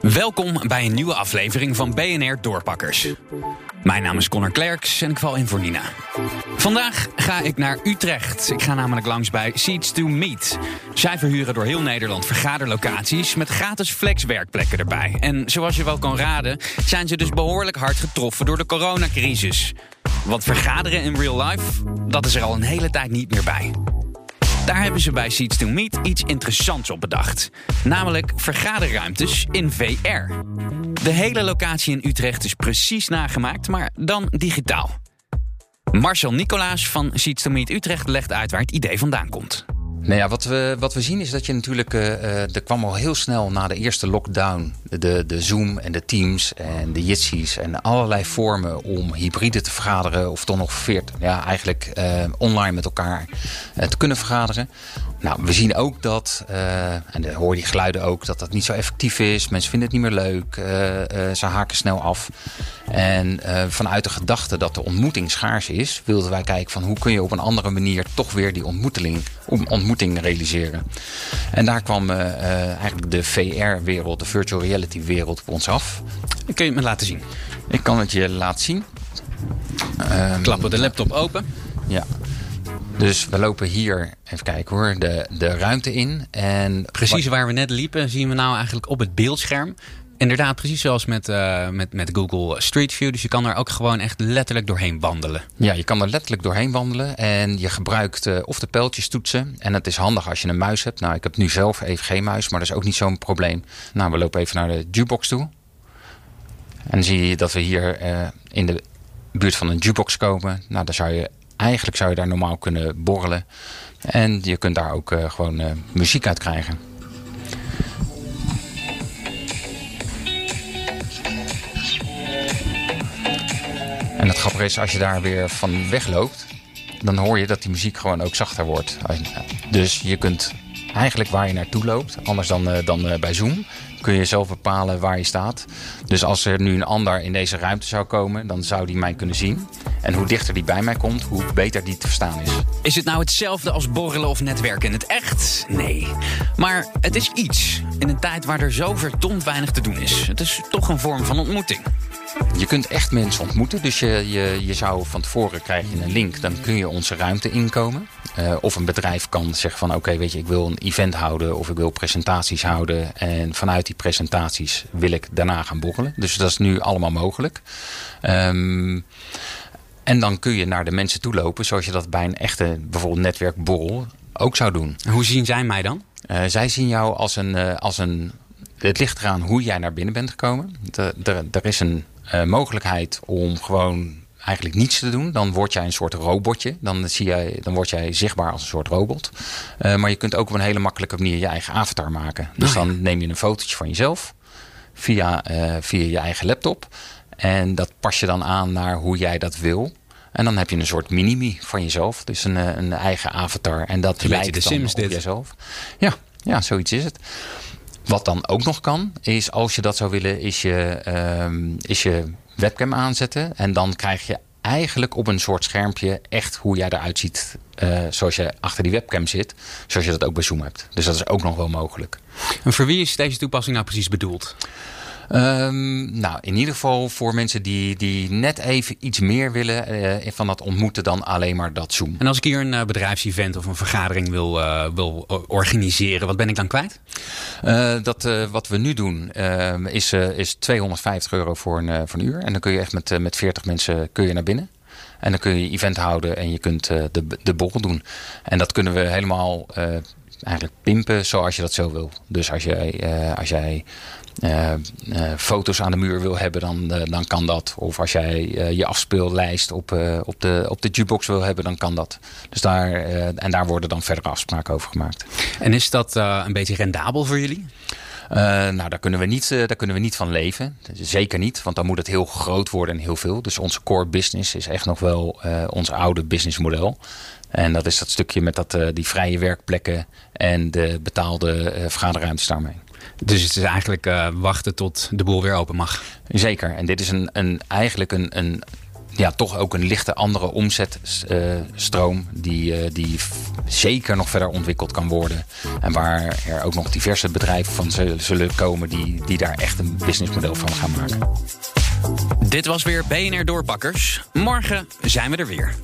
Welkom bij een nieuwe aflevering van BNR Doorpakkers. Mijn naam is Connor Klerks en ik val in voor Nina. Vandaag ga ik naar Utrecht. Ik ga namelijk langs bij Seats to Meet. Zij verhuren door heel Nederland vergaderlocaties met gratis flexwerkplekken erbij. En zoals je wel kan raden, zijn ze dus behoorlijk hard getroffen door de coronacrisis. Want vergaderen in real life, dat is er al een hele tijd niet meer bij. Daar hebben ze bij Seats to Meet iets interessants op bedacht. Namelijk vergaderruimtes in VR. De hele locatie in Utrecht is precies nagemaakt, maar dan digitaal. Marcel Nicolaas van Seats to Meet Utrecht legt uit waar het idee vandaan komt. Nou ja, wat we, wat we zien is dat je natuurlijk. Uh, er kwam al heel snel na de eerste lockdown. De, de Zoom en de Teams en de Jitsies en allerlei vormen om hybride te vergaderen. Of toch nog veert, ja, eigenlijk uh, online met elkaar te kunnen vergaderen. Nou, we zien ook dat, en dan hoor je die geluiden ook, dat dat niet zo effectief is. Mensen vinden het niet meer leuk. Ze haken snel af. En vanuit de gedachte dat de ontmoeting schaars is, wilden wij kijken van hoe kun je op een andere manier toch weer die ontmoeting, ontmoeting realiseren. En daar kwam eigenlijk de VR-wereld, de virtual reality-wereld op ons af. Kun je het me laten zien? Ik kan het je laten zien. Klappen de laptop open. Ja. Dus we lopen hier, even kijken hoor, de, de ruimte in. En precies waar we net liepen, zien we nou eigenlijk op het beeldscherm. Inderdaad, precies zoals met, uh, met, met Google Street View. Dus je kan er ook gewoon echt letterlijk doorheen wandelen. Ja, je kan er letterlijk doorheen wandelen. En je gebruikt uh, of de pijltjes toetsen. En het is handig als je een muis hebt. Nou, ik heb nu zelf even geen muis, maar dat is ook niet zo'n probleem. Nou, we lopen even naar de jukebox toe. En zie je dat we hier uh, in de buurt van een jukebox komen. Nou, dan zou je Eigenlijk zou je daar normaal kunnen borrelen. En je kunt daar ook gewoon muziek uit krijgen. En het grappige is, als je daar weer van wegloopt, dan hoor je dat die muziek gewoon ook zachter wordt. Dus je kunt eigenlijk waar je naartoe loopt, anders dan, uh, dan bij Zoom, kun je zelf bepalen waar je staat. Dus als er nu een ander in deze ruimte zou komen, dan zou die mij kunnen zien. En hoe dichter die bij mij komt, hoe beter die te verstaan is. Is het nou hetzelfde als borrelen of netwerken in het echt? Nee. Maar het is iets in een tijd waar er zo verdomd weinig te doen is. Het is toch een vorm van ontmoeting. Je kunt echt mensen ontmoeten. Dus je, je, je zou van tevoren krijg je een link. Dan kun je onze ruimte inkomen. Uh, of een bedrijf kan zeggen van oké, okay, weet je, ik wil een event houden of ik wil presentaties houden. En vanuit die presentaties wil ik daarna gaan borrelen. Dus dat is nu allemaal mogelijk. Um, en dan kun je naar de mensen toe lopen zoals je dat bij een echte bijvoorbeeld netwerkborrel ook zou doen. Hoe zien zij mij dan? Uh, zij zien jou als een, uh, als een. Het ligt eraan hoe jij naar binnen bent gekomen. Er is een uh, mogelijkheid om gewoon eigenlijk niets te doen. Dan word jij een soort robotje. Dan, zie jij, dan word jij zichtbaar als een soort robot. Uh, maar je kunt ook op een hele makkelijke manier je eigen avatar maken. Dus oh, ja. dan neem je een fotootje van jezelf via, uh, via je eigen laptop. En dat pas je dan aan naar hoe jij dat wil. En dan heb je een soort minimi van jezelf. Dus een, een eigen avatar. En dat lijkt de dan Sims op dit. jezelf. Ja, ja, zoiets is het. Wat dan ook nog kan, is als je dat zou willen, is je, um, is je webcam aanzetten. En dan krijg je eigenlijk op een soort schermpje echt hoe jij eruit ziet. Uh, zoals je achter die webcam zit. Zoals je dat ook bij Zoom hebt. Dus dat is ook nog wel mogelijk. En voor wie is deze toepassing nou precies bedoeld? Um, nou, in ieder geval voor mensen die, die net even iets meer willen uh, van dat ontmoeten dan alleen maar dat Zoom. En als ik hier een uh, bedrijfsevent of een vergadering wil, uh, wil organiseren, wat ben ik dan kwijt? dat, wat we nu doen ehm, is, is 250 euro voor een, voor een uur. En dan kun je echt met, met 40 mensen kun je naar binnen. En dan kun je event houden en je kunt de, de borrel doen. En dat kunnen we helemaal eigenlijk pimpen zoals je dat zo wil. Dus als jij, als jij uh, uh, foto's aan de muur wil hebben, dan, dan kan dat. Of als jij je afspeellijst op, op, de, op de jukebox wil hebben, dan kan dat. Dus daar, en daar worden dan verdere afspraken over gemaakt. En is dat een beetje rendabel voor jullie? Uh, nou, daar kunnen, we niet, uh, daar kunnen we niet van leven. Zeker niet, want dan moet het heel groot worden en heel veel. Dus onze core business is echt nog wel uh, ons oude businessmodel. En dat is dat stukje met dat, die vrije werkplekken en de betaalde vergaderruimtes daarmee. Dus het is eigenlijk wachten tot de boel weer open mag. Zeker. En dit is een, een, eigenlijk een, een ja, toch ook een lichte andere omzetstroom. die, die zeker nog verder ontwikkeld kan worden. En waar er ook nog diverse bedrijven van zullen komen die, die daar echt een businessmodel van gaan maken. Dit was weer BNR Doorpakkers. Morgen zijn we er weer.